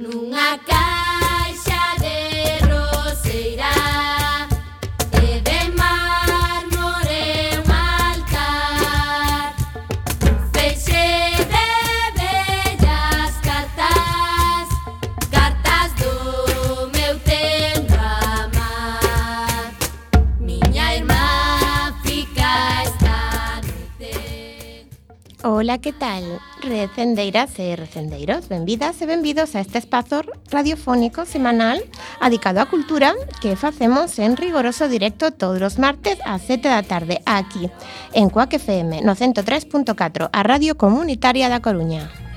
Nunha caixa de roseira E de mármore un altar. Feche de bellas cartas Cartas do meu tendo amar. Miña irmá fica esta noite. Hola, que tal? Recendeiras e recendeiros, benvidas e benvidos a este espazo radiofónico semanal adicado á cultura que facemos en rigoroso directo todos os martes ás 7 da tarde aquí en Coac FM no 103.4, a Radio Comunitaria da Coruña.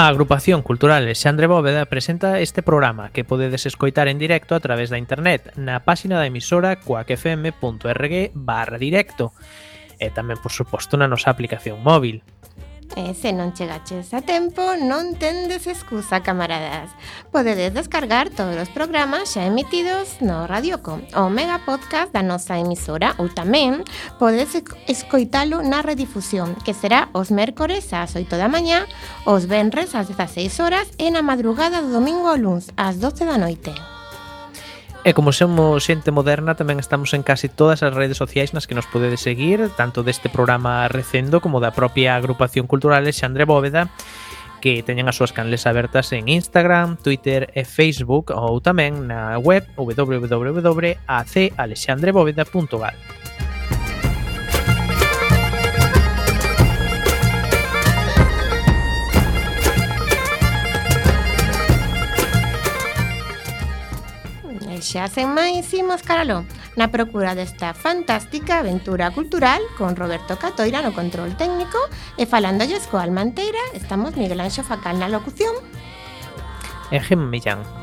A Agrupación Cultural Alexandre Bóveda presenta este programa que podedes escoitar en directo a través da internet na páxina da emisora coacfm.org barra directo e tamén, por suposto, na nosa aplicación móvil. E se non chegaches a tempo, non tendes excusa, camaradas. Podedes descargar todos os programas xa emitidos no Radiocom, o mega podcast da nosa emisora, ou tamén podes escoitalo na redifusión, que será os mércores ás 8 da mañá, os venres ás 16 horas e na madrugada do domingo ao luns ás 12 da noite. E como somos xente moderna tamén estamos en casi todas as redes sociais nas que nos podedes seguir, tanto deste programa Recendo como da propia agrupación cultural Xandre Bóveda, que teñen as súas canles abertas en Instagram, Twitter e Facebook ou tamén na web www.acalexandrebóveda.gal. Xa sen máis imos caralo na procura desta fantástica aventura cultural con Roberto Catoira no control técnico e falándolles coa Almanteira. Estamos Miguel Anxo Facal na locución. E Gem Millán.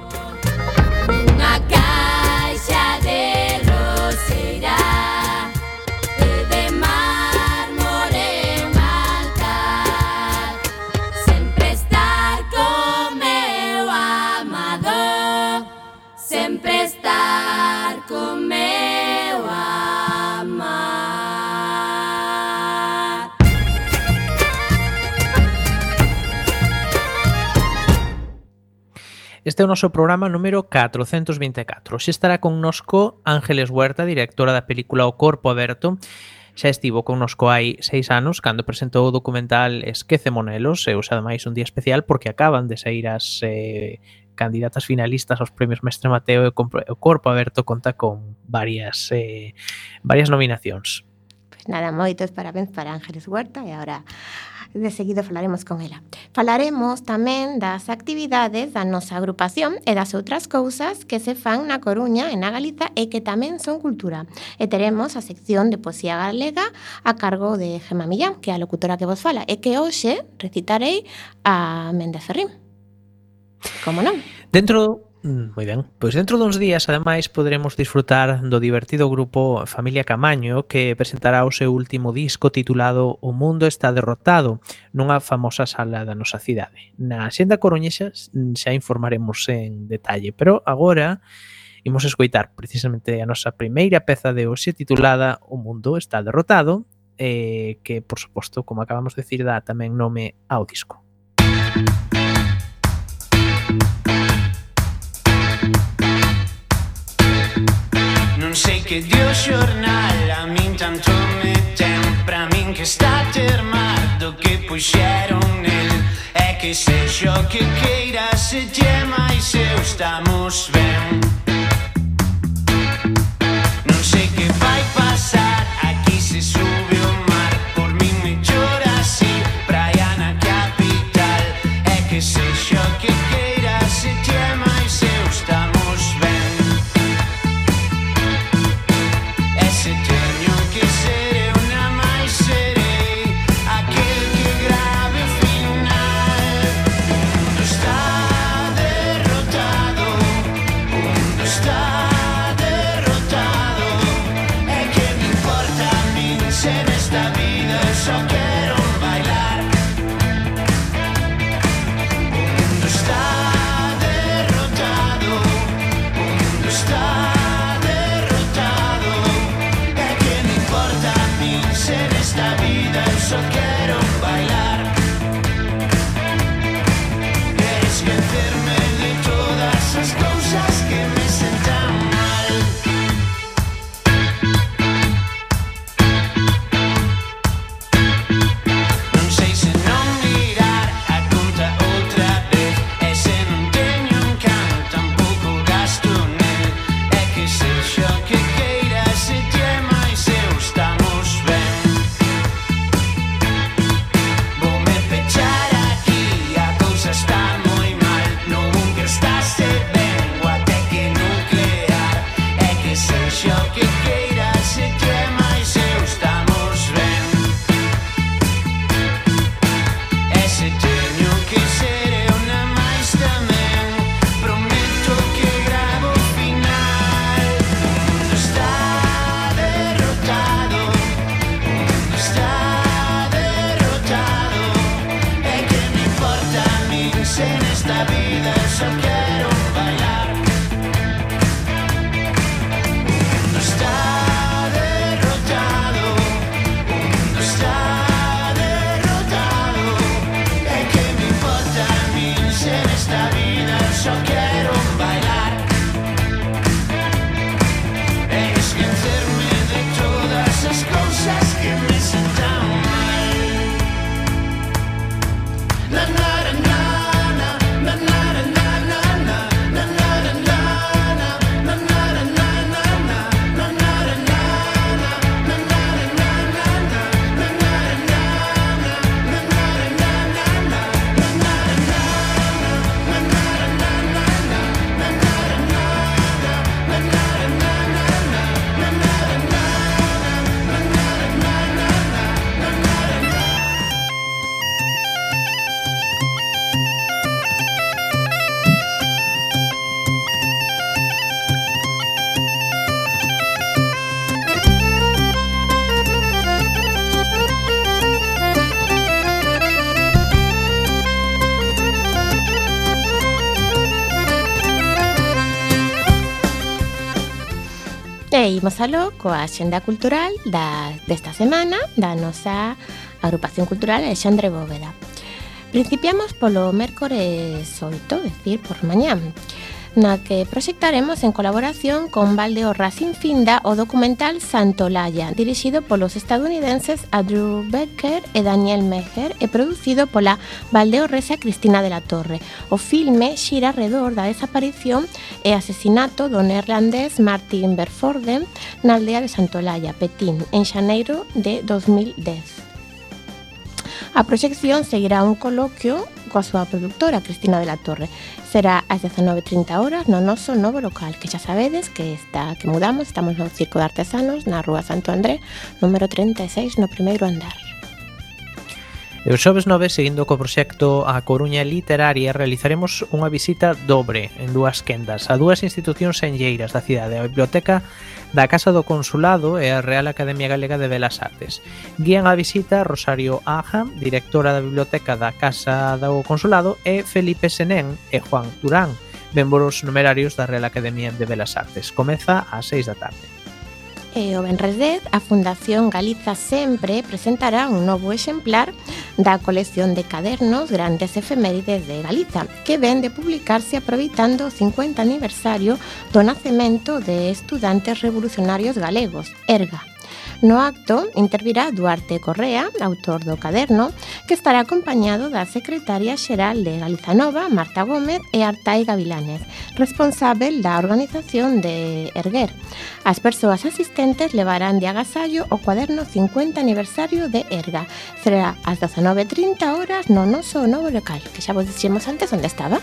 Este é o noso programa número 424. Xe estará connosco Ángeles Huerta, directora da película O Corpo Aberto, xa estivo connosco hai seis anos cando presentou o documental Esquece Monelos e usa ademais un día especial porque acaban de sair as eh, candidatas finalistas aos premios Mestre Mateo e o Corpo Aberto conta con varias eh, varias nominacións. Pois pues nada, moitos parabéns para Ángeles Huerta e agora de seguido falaremos con ela. Falaremos tamén das actividades da nosa agrupación e das outras cousas que se fan na Coruña e na Galiza e que tamén son cultura. E teremos a sección de poesía galega a cargo de Gemma Millán, que é a locutora que vos fala, e que hoxe recitarei a Méndez Ferrín. Como non? Dentro Mm. Moi ben. Pois dentro duns días, ademais, poderemos disfrutar do divertido grupo Familia Camaño que presentará o seu último disco titulado O Mundo está derrotado nunha famosa sala da nosa cidade. Na xenda coruñesa mm, xa informaremos en detalle, pero agora imos escoitar precisamente a nosa primeira peza de hoxe titulada O Mundo está derrotado eh, que, por suposto, como acabamos de decir, dá tamén nome ao disco. Música che dio xornal a min tanto me tempra min que está termado Que puxeron nel. É que sexo que queira se lle máis eu estamos ben non sei que vai pasar repásalo coa xenda cultural da, desta semana da nosa agrupación cultural Alexandre Bóveda. Principiamos polo mércores 8, é dicir, por mañán na que proxectaremos en colaboración con Valdeo Racing Finda o documental Santolaya, dirixido polos estadounidenses Andrew Becker e Daniel Mecher e producido pola Valdeo Resa Cristina de la Torre. O filme xira redor da desaparición e asesinato do neerlandés Martin Berforden na aldea de Santolaya, Petín, en xaneiro de 2010. A proxección seguirá un coloquio coa súa productora Cristina de la Torre. Será ás 19.30 horas no noso novo local, que xa sabedes que está que mudamos, estamos no Circo de Artesanos, na Rúa Santo André, número 36, no primeiro andar. E o xoves 9, seguindo co proxecto A Coruña Literaria, realizaremos unha visita dobre en dúas quendas a dúas institucións enlleiras da cidade, a Biblioteca da Casa do Consulado e a Real Academia Galega de Belas Artes. Guían a visita Rosario Aja, directora da Biblioteca da Casa do Consulado, e Felipe Senén e Juan Turán, membros numerarios da Real Academia de Belas Artes. Comeza ás 6 da tarde e o Benres 10 a Fundación Galiza Sempre presentará un novo exemplar da colección de cadernos Grandes Efemérides de Galiza que ven de publicarse aproveitando o 50 aniversario do nacemento de estudantes revolucionarios galegos, ERGA. No acto intervirá Duarte Correa, autor do caderno, que estará acompañado da secretaria xeral de Galizanova, Marta Gómez, e Artai Gavilanes, responsável da organización de Erguer. As persoas asistentes levarán de agasallo o cuaderno 50 aniversario de Erga. Será ás 19.30 horas no noso novo local, que xa vos dixemos antes onde estaba.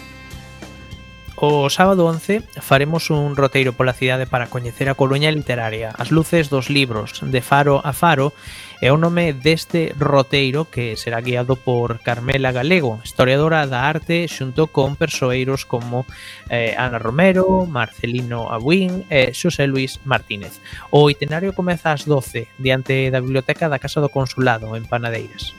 O sábado 11 faremos un roteiro pola cidade para coñecer a Coruña literaria, as luces dos libros, de faro a faro, é o nome deste roteiro que será guiado por Carmela Galego, historiadora da arte xunto con persoeiros como eh, Ana Romero, Marcelino Abuín e Xosé Luis Martínez. O itinerario comeza ás 12 diante da Biblioteca da Casa do Consulado en Panadeiras.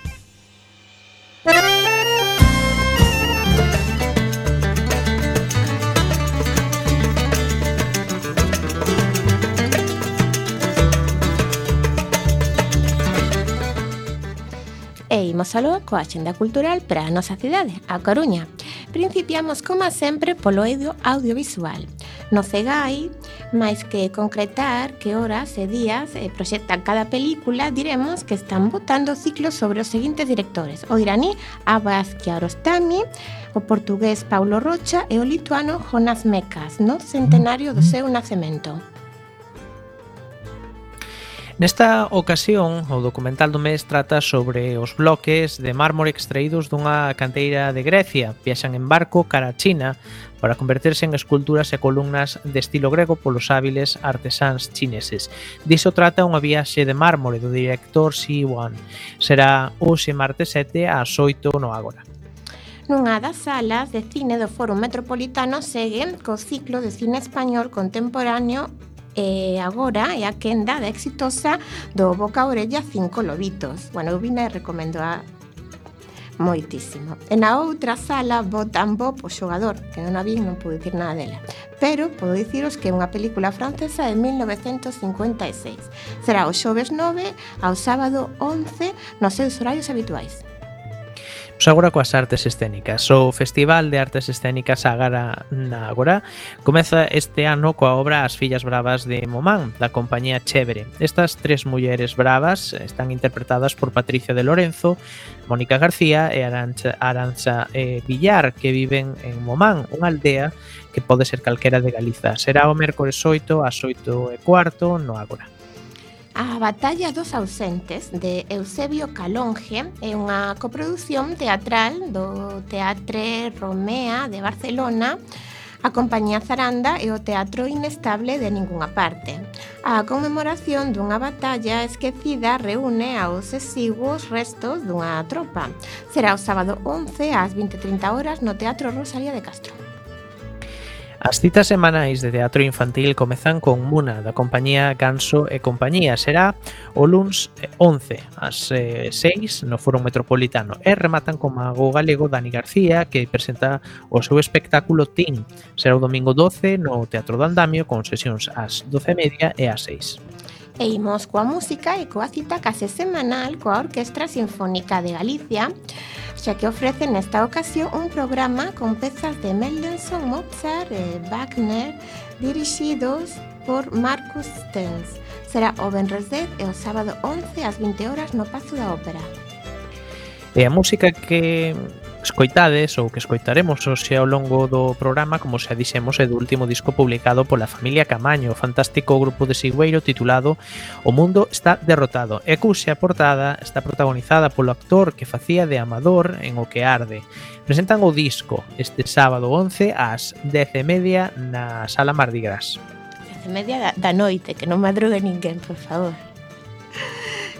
e imos aló coa xenda cultural para a nosa cidade, a Coruña. Principiamos, como sempre, polo eido audiovisual. No CEGAI, máis que concretar que horas e días eh, proxectan cada película, diremos que están votando ciclos sobre os seguintes directores. O iraní Abbas Kiarostami, o portugués Paulo Rocha e o lituano Jonas Mekas, no centenario do seu nacemento. Nesta ocasión, o documental do mes trata sobre os bloques de mármore extraídos dunha canteira de Grecia. Viaxan en barco cara a China para converterse en esculturas e columnas de estilo grego polos hábiles artesáns chineses. Diso trata unha viaxe de mármore do director Xi Wan. Será hoxe martes 7 ás 8 no Ágora. Nunha das salas de cine do Foro Metropolitano segue co ciclo de cine español contemporáneo Eh, e agora é a quenda da exitosa do Boca a Orella Cinco Lobitos. Bueno, eu vine e recomendo a moitísimo. E na outra sala votan bo o xogador, que non a vi, non pude dicir nada dela. Pero podo diciros que é unha película francesa de 1956. Será o xoves 9 ao sábado 11 nos seus horarios habituais. Pois agora coas artes escénicas. O Festival de Artes Escénicas Agara na Agora comeza este ano coa obra As fillas bravas de Momán, da compañía Chévere. Estas tres mulleres bravas están interpretadas por Patricia de Lorenzo, Mónica García e Arancha, Arancha eh, Villar, que viven en Momán, unha aldea que pode ser calquera de Galiza. Será o mércores 8 ás 8 e cuarto no Agora. A Batalla dos Ausentes de Eusebio Calonge é unha coprodución teatral do Teatre Romea de Barcelona a Compañía Zaranda e o Teatro Inestable de Ninguna Parte. A conmemoración dunha batalla esquecida reúne aos exiguos restos dunha tropa. Será o sábado 11 ás 20.30 horas no Teatro Rosalía de Castro. As citas semanais de teatro infantil comezan con Muna da compañía Ganso e Compañía. Será o luns 11 ás eh, 6 no Foro Metropolitano e rematan con Mago Galego Dani García que presenta o seu espectáculo Team. Será o domingo 12 no Teatro do Andamio con sesións ás 12 e media e ás 6. E imos coa música e coa cita case semanal coa Orquestra Sinfónica de Galicia xa que ofrece nesta ocasión un programa con pezas de Mendelssohn, Mozart e Wagner dirixidos por Marcus Stenz. Será o Benres 10 e o sábado 11 ás 20 horas no Pazo da Ópera. E a música que Escoitades ou que escoitaremos hoxe ao longo do programa, como xa dixemos, é do último disco publicado pola familia Camaño, o fantástico grupo de Sigüeiro titulado O mundo está derrotado. E cuxa portada está protagonizada polo actor que facía de Amador en O que arde. Presentan o disco este sábado 11 ás 10:30 na Sala Mardi Gras. 10:30 da noite, que non madrugue ninguén, por favor.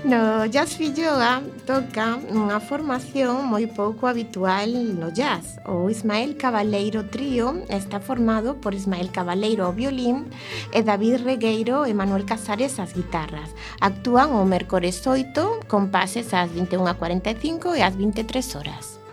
No jazz filloa ah, toca unha formación moi pouco habitual no jazz. O Ismael Cabaleiro Trío está formado por Ismael Cabaleiro ao violín e David Regueiro e Manuel Casares ás guitarras. Actúan o mércores 8 con pases ás 21:45 e ás 23 horas.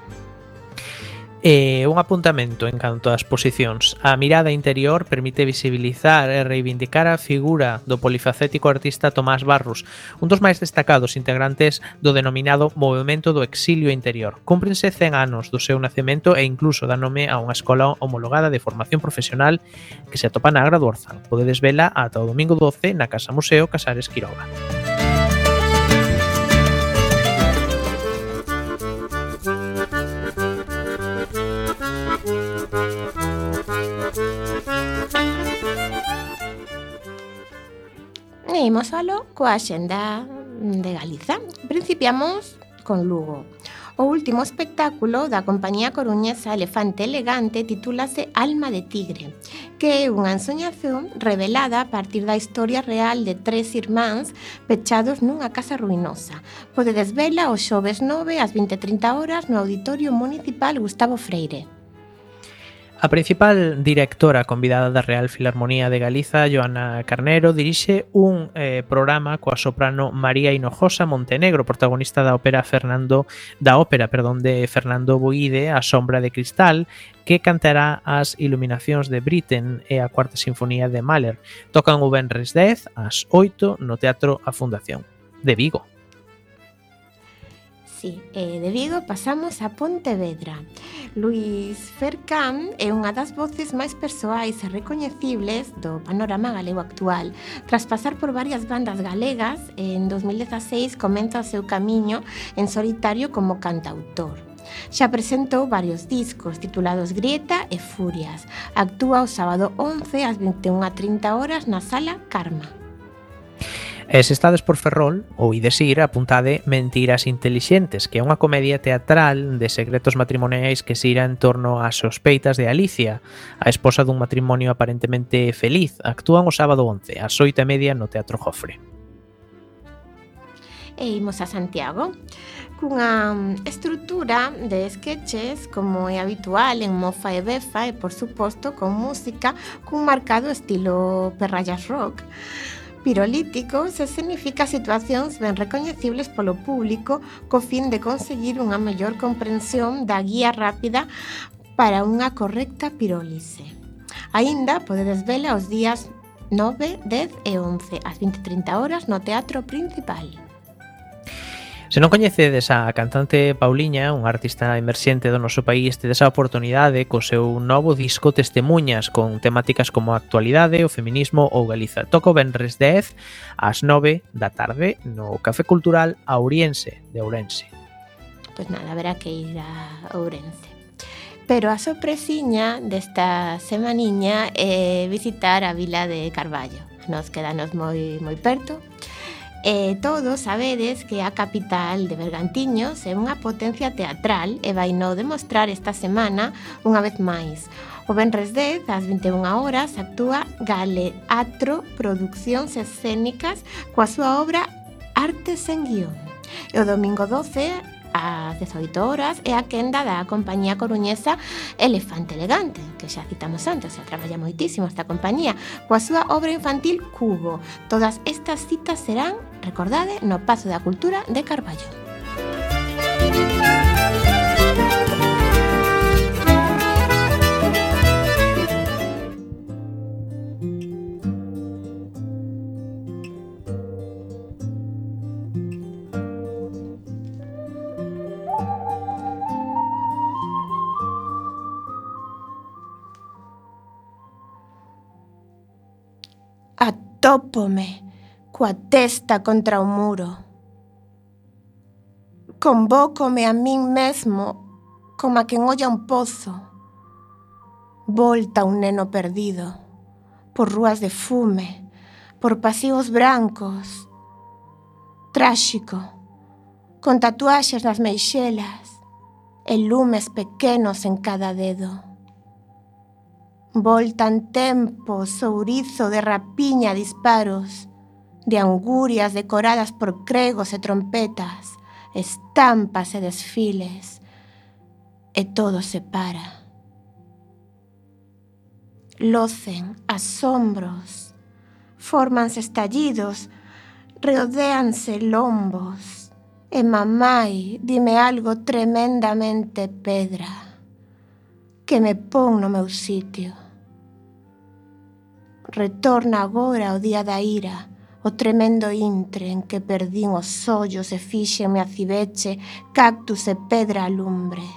E un apuntamento en canto ás posicións. A mirada interior permite visibilizar e reivindicar a figura do polifacético artista Tomás Barrus, un dos máis destacados integrantes do denominado Movimento do Exilio Interior. Cúmprense 100 anos do seu nacemento e incluso dá nome a unha escola homologada de formación profesional que se atopa na Agra do Orzán. Podedes vela ata o domingo 12 na Casa Museo Casares Quiroga. e imos alo coa xenda de Galiza. Principiamos con Lugo. O último espectáculo da compañía coruñesa Elefante Elegante titúlase Alma de Tigre, que é unha ensoñación revelada a partir da historia real de tres irmáns pechados nunha casa ruinosa. Podedes vela o xoves 9 ás 20.30 horas no Auditorio Municipal Gustavo Freire. A principal directora convidada da Real Filarmonía de Galiza, Joana Carnero, dirixe un eh, programa coa soprano María Hinojosa Montenegro, protagonista da ópera Fernando da ópera, perdón, de Fernando Boide, A sombra de cristal, que cantará as iluminacións de Britten e a Cuarta Sinfonía de Mahler. Tocan o Benres 10 ás 8 no Teatro A Fundación de Vigo. Sí, e de Vigo pasamos a Pontevedra. Luis Fercam é unha das voces máis persoais e recoñecibles do panorama galego actual. Tras pasar por varias bandas galegas, en 2016 comenta o seu camiño en solitario como cantautor. Xa presentou varios discos titulados Grieta e Furias. Actúa o sábado 11 ás 21:30 horas na Sala Karma. E se estades por Ferrol, ou ides ir, apuntade Mentiras Intelixentes, que é unha comedia teatral de secretos matrimoniais que se irá en torno ás sospeitas de Alicia, a esposa dun matrimonio aparentemente feliz. Actúan o sábado 11, ás 8 e media no Teatro Jofre. E imos a Santiago, cunha mm, estrutura de sketches como é habitual en Mofa e Befa e, por suposto, con música cun marcado estilo perrayas rock. Pirolíticos significa situacións ben recoñecibles polo público co fin de conseguir unha mellor comprensión da guía rápida para unha correcta pirólise. Aínda podedes vela os días 9, 10 e 11 ás 20:30 horas no Teatro Principal. Se non coñecedes a cantante Pauliña, un artista emerxente do noso país, tedes a oportunidade co seu novo disco Testemunhas con temáticas como a actualidade, o feminismo ou Galiza. Toco Benres 10 ás 9 da tarde no Café Cultural Auriense de Ourense. Pois nada, haberá que ir a Ourense. Pero a sorpresiña desta semaniña é visitar a vila de Carballo. Nos quedanos moi moi perto, E todos sabedes que a capital de Bergantiños é unha potencia teatral e vai no demostrar esta semana unha vez máis. O Benres 10, ás 21 horas, actúa Galeatro Produccións Escénicas coa súa obra Artes en guión. E o domingo 12, ás 18 horas é a quenda da compañía coruñesa Elefante Elegante, que xa citamos antes, xa traballa moitísimo esta compañía, coa súa obra infantil Cubo. Todas estas citas serán, recordade, no Pazo da Cultura de Carballo. Atópome coa testa contra o muro. Convócome a min mesmo como a quen olla un pozo. Volta un neno perdido por rúas de fume, por pasivos brancos. Tráxico, con tatuaxes nas meixelas e lumes pequenos en cada dedo. Voltan tempos, sourizo de rapiña, disparos, de angurias decoradas por cregos e trompetas, estampas e desfiles, e todo se para. Locen asombros, formanse estallidos, rodeanse lombos, e mamai, dime algo tremendamente pedra, que me pon no meu sitio retorna agora o día da ira, o tremendo intre en que perdín os ollos e fíxeme a cibeche, cactus e pedra a lumbre.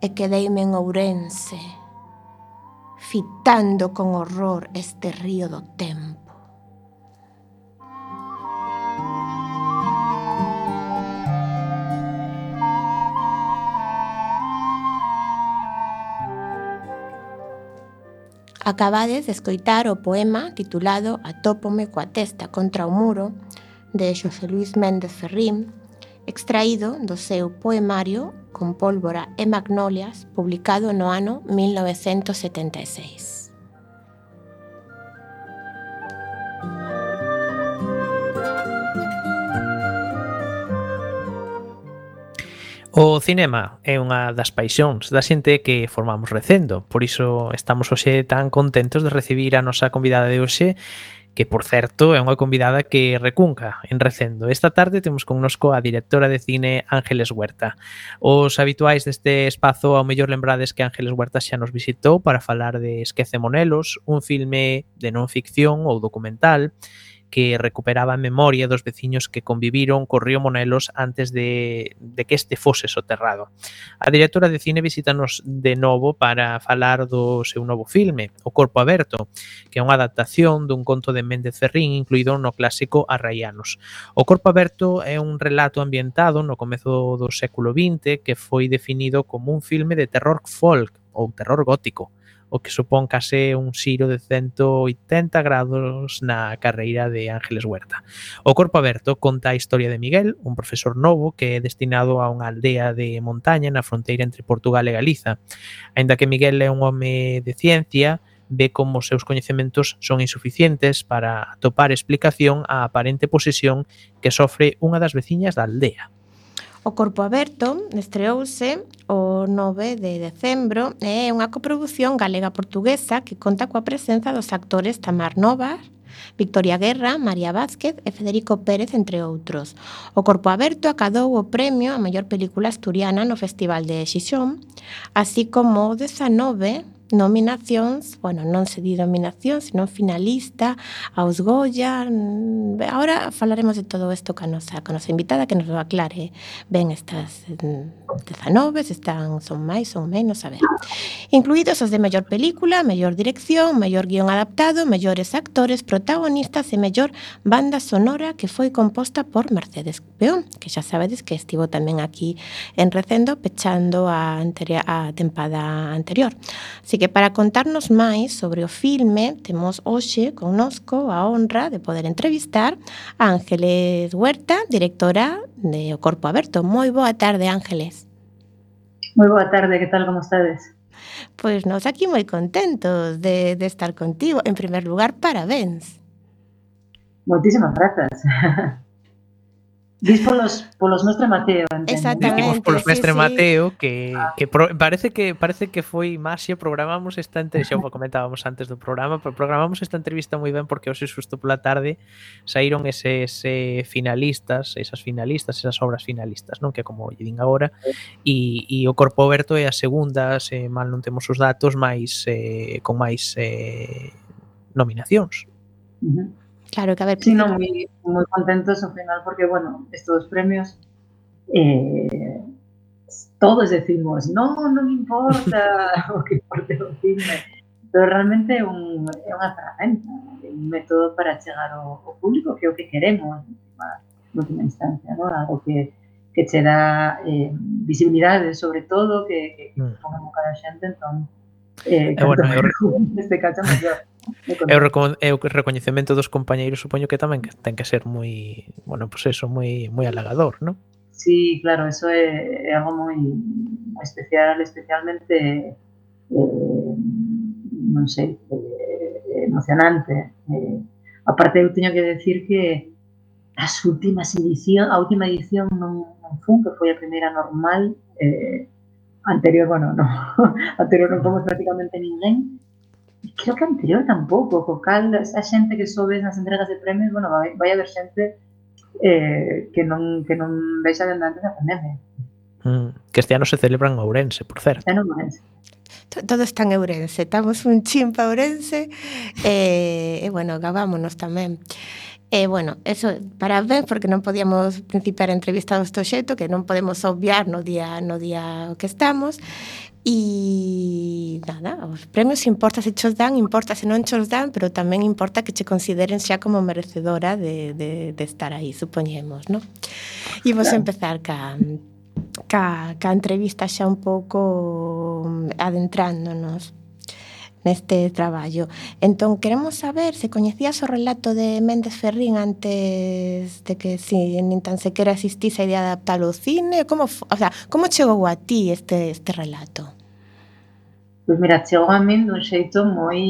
E quedeime en Ourense, fitando con horror este río do tempo. Acabades de escoitar o poema titulado Atópome coa testa contra o muro de Xosé Luis Méndez Ferrín, extraído do seu poemario Con pólvora e magnolias, publicado no ano 1976. O cinema é unha das paixóns da xente que formamos recendo, por iso estamos hoxe tan contentos de recibir a nosa convidada de hoxe, que por certo é unha convidada que recunca en recendo. Esta tarde temos connosco a directora de cine Ángeles Huerta. Os habituais deste espazo ao mellor lembrades que Ángeles Huerta xa nos visitou para falar de Esquece Monelos, un filme de non ficción ou documental, que recuperaba a memoria dos veciños que conviviron co río Monelos antes de, de que este fose soterrado. A directora de cine visítanos de novo para falar do seu novo filme, O Corpo Aberto, que é unha adaptación dun conto de Méndez Ferrín incluído no clásico Arraianos. O Corpo Aberto é un relato ambientado no comezo do século XX que foi definido como un filme de terror folk ou terror gótico, o que supón case un xiro de 180 grados na carreira de Ángeles Huerta. O Corpo Aberto conta a historia de Miguel, un profesor novo que é destinado a unha aldea de montaña na fronteira entre Portugal e Galiza. Ainda que Miguel é un home de ciencia, ve como os seus coñecementos son insuficientes para atopar explicación á aparente posesión que sofre unha das veciñas da aldea. O Corpo Aberto estreouse o 9 de decembro é unha coprodución galega-portuguesa que conta coa presenza dos actores Tamar Novas, Victoria Guerra, María Vázquez e Federico Pérez, entre outros. O Corpo Aberto acadou o premio a mellor película asturiana no Festival de Xixón, así como o 19 nominacións, bueno, non se di nominacións, sino finalista aos Goya. Ahora falaremos de todo isto ca nosa, ca nosa invitada que nos lo aclare ben estas mm, 19, están son máis, son menos, a ver. Incluídos os de mellor película, mellor dirección, mellor guión adaptado, mellores actores, protagonistas e mellor banda sonora que foi composta por Mercedes Peón, que xa sabedes que estivo tamén aquí en Recendo pechando a, anterior, a tempada anterior. Así Así que para contarnos máis sobre o filme, temos hoxe connosco a honra de poder entrevistar a Ángeles Huerta, directora de O Corpo Aberto. Moi boa tarde, Ángeles. Moi boa tarde, que tal, como estades? Pois nos aquí moi contentos de, de estar contigo. En primer lugar, parabéns. Moitísimas grazas. Dis polos, polos mestre Mateo, entendo. Exactamente. Dicimos polos mestre sí, Mateo, sí. que, ah. que pro, parece que parece que foi Maxia, programamos esta entrevista, xa comentábamos antes do programa, pero programamos esta entrevista moi ben porque hoxe xusto pola tarde saíron eses eh, finalistas, esas finalistas, esas obras finalistas, non que como lle din agora, e, e o Corpo Oberto é a segunda, se mal non temos os datos, máis eh, con máis eh, nominacións. Uh -huh. Claro, que a ver. Sí, no, eh, muy, muy contentos al final porque, bueno, estos premios, eh, todos decimos, no, no me importa o que importe o cine, pero realmente un, é unha ferramenta, un método para chegar ao, ao público que é o que queremos, en última instancia, ¿no? algo que, que che dá eh, visibilidade, sobre todo, que, que, mm. que eh, ponga en cara a xente, entón, eh, bueno, eu... neste caso, mellor. E o, e o recoñecemento dos compañeiros supoño que tamén que ten que ser moi, bueno, pois pues eso, moi moi halagador, ¿no? Sí, claro, eso é, é algo moi especial, especialmente eh, non sei, eh, emocionante. Eh, aparte eu teño que decir que as últimas edición, a última edición non, non fun, que foi a primeira normal, eh, anterior, bueno, no, anterior non fomos prácticamente ninguén, creo que anterior tampouco, co cal a xente que sobe nas entregas de premios, bueno, vai, vai haber xente eh, que non que non vexa dende antes da pandemia. Mm, que este ano se celebran en Ourense, por certo. Este ano Ourense. Todo está en Ourense, estamos un chimpa Ourense e, eh, e bueno, gabámonos tamén. E, eh, bueno, eso, parabéns, porque non podíamos principiar a entrevista do xeito, que non podemos obviar no día no día que estamos. E nada, os premios importa se chos dan, importa se non chos dan, pero tamén importa que che consideren xa como merecedora de, de, de estar aí, supoñemos, non? E vos claro. empezar ca, ca, ca entrevista xa un pouco mm, adentrándonos neste traballo. Entón, queremos saber se coñecías o relato de Méndez Ferrín antes de que si nin tan sequera existís a idea de adaptalo ao cine, como, o sea, como chegou a ti este, este relato? Pois mira, chegou a min dun xeito moi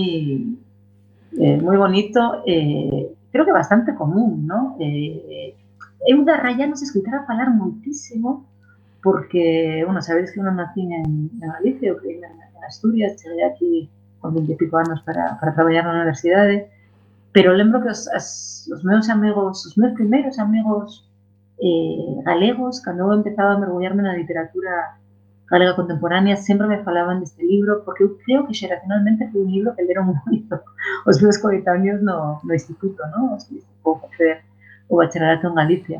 eh, moi bonito, eh, creo que bastante común, ¿no? Eh, eu da Raya nos escoitara falar moitísimo porque, bueno, sabedes que eu non nací en, en Galicia, eu creí en, en Asturias, cheguei aquí con 20 e pico anos para, para traballar na universidade, pero lembro que os, as, os meus amigos, os meus primeiros amigos eh, galegos, cando eu empezaba a mergullarme na literatura galega contemporánea, sempre me falaban deste libro, porque eu creo que xeracionalmente foi un libro que leron moito os meus coetáneos no, no instituto, no? os que facer o bacharelato en Galicia.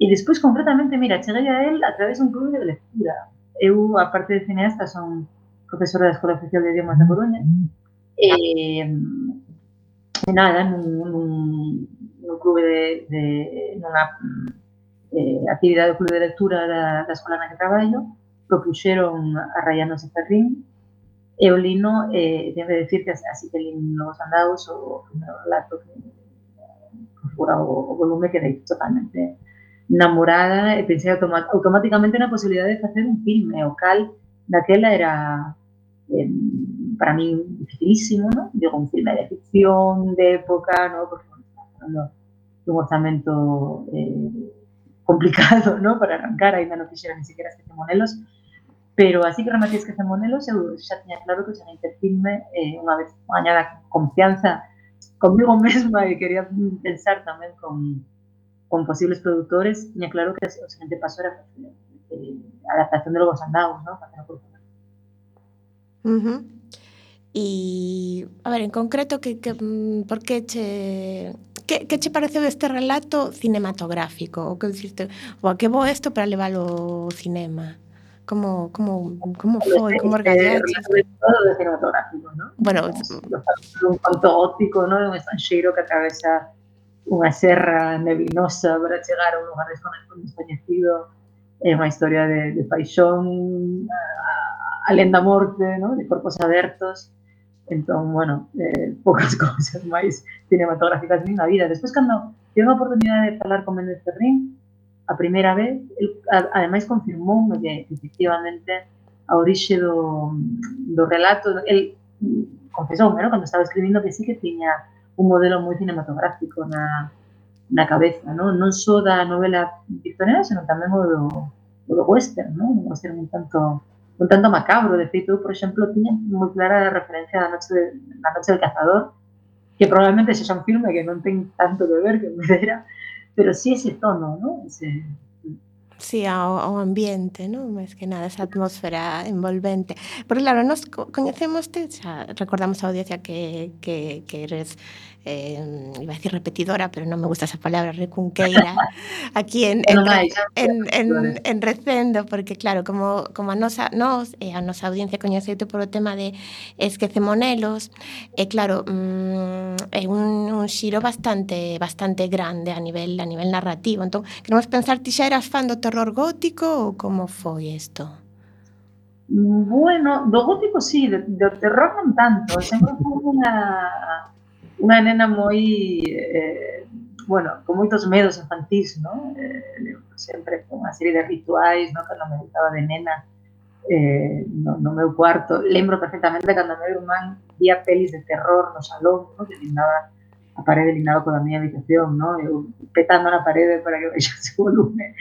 E despois, concretamente, mira, cheguei a él a través dun clube de lectura. Eu, aparte de cineasta, son profesora da Escola Oficial de Idiomas da Coruña. E, nada, nun, nun, nun de, de nunha eh, actividade do de lectura da, da escola na que traballo, propuxeron a Rayanos Ferrín e o lino, eh, que decir que así que Novos Andados, o relato fora o, o volume quedei totalmente namorada e pensei automa automáticamente na posibilidade de facer un filme, o cal daquela era eh, para min dificilísimo, ¿no? Digo, un filme de ficción, de época, ¿no? Porque bueno, dun orzamento eh, complicado, ¿no? Para arrancar, ainda non fixera ni siquiera este monelos, pero así que rematei esquece monelos, eu xa tiña claro que o seguinte filme, eh, unha vez gañada confianza conmigo mesma e quería pensar tamén con, con posibles productores, tiña claro que o seguinte paso era eh, adaptación de Lobos Andados, ¿no? Facer a curso. Uh -huh. E, a ver, en concreto, que, que, mm, por que che... Que, que che este relato cinematográfico? O que diciste, o que bo isto para leválo ao cinema? como, como, como foi? Como organizaste? Todo de cinematográfico, non? Bueno, un conto óptico, non? Un estranxeiro que atravesa unha serra neblinosa para chegar a un lugar desconocido, é unha historia de, de paixón, a, a lenda morte, ¿no? de corpos abertos, entón, bueno, eh, poucas cousas máis cinematográficas na vida. Despois, cando tive a oportunidade de falar con Méndez Ferrín, a primeira vez, el, a, ademais que efectivamente a orixe do, do relato, el confesou, ¿no? cando estaba escribindo que sí que tiña un modelo moi cinematográfico na, na cabeza, non? Non só da novela victoriana, senón tamén o do, o do western, non? Un western un tanto un tanto macabro, de feito, por exemplo, tiña moi clara a referencia da noche, de, noche del cazador, que probablemente sexa un filme que non ten tanto que ver que me dera, pero sí ese tono? Ese, Sí, ao, ao ambiente, non? Máis que nada, esa atmósfera envolvente. Porque, claro, nos coñecemos, xa recordamos a audiencia que, que, que eres eh, iba a decir repetidora, pero non me gusta esa palabra, recunqueira, aquí en, en, en, en, en Recendo, porque claro, como, como a nosa, nos e a nosa eh, audiencia coñeceite por o tema de esquecemonelos, é claro, mm, é un, un xiro bastante bastante grande a nivel a nivel narrativo. Entón, queremos pensar, ti xa eras fan do terror gótico ou como foi isto? Bueno, do gótico sí, do, do terror non tanto, sempre foi unha unha nena moi, eh, bueno, con moitos medos infantís, non? Eh, sempre con unha serie de rituais, non? Cando me gustaba de nena, eh, no, no meu cuarto. Lembro perfectamente cando meu irmán vía pelis de terror no salón, non? Que lindaba a parede lindaba con a miña habitación, non? Eu petando na parede para que baixase o volume.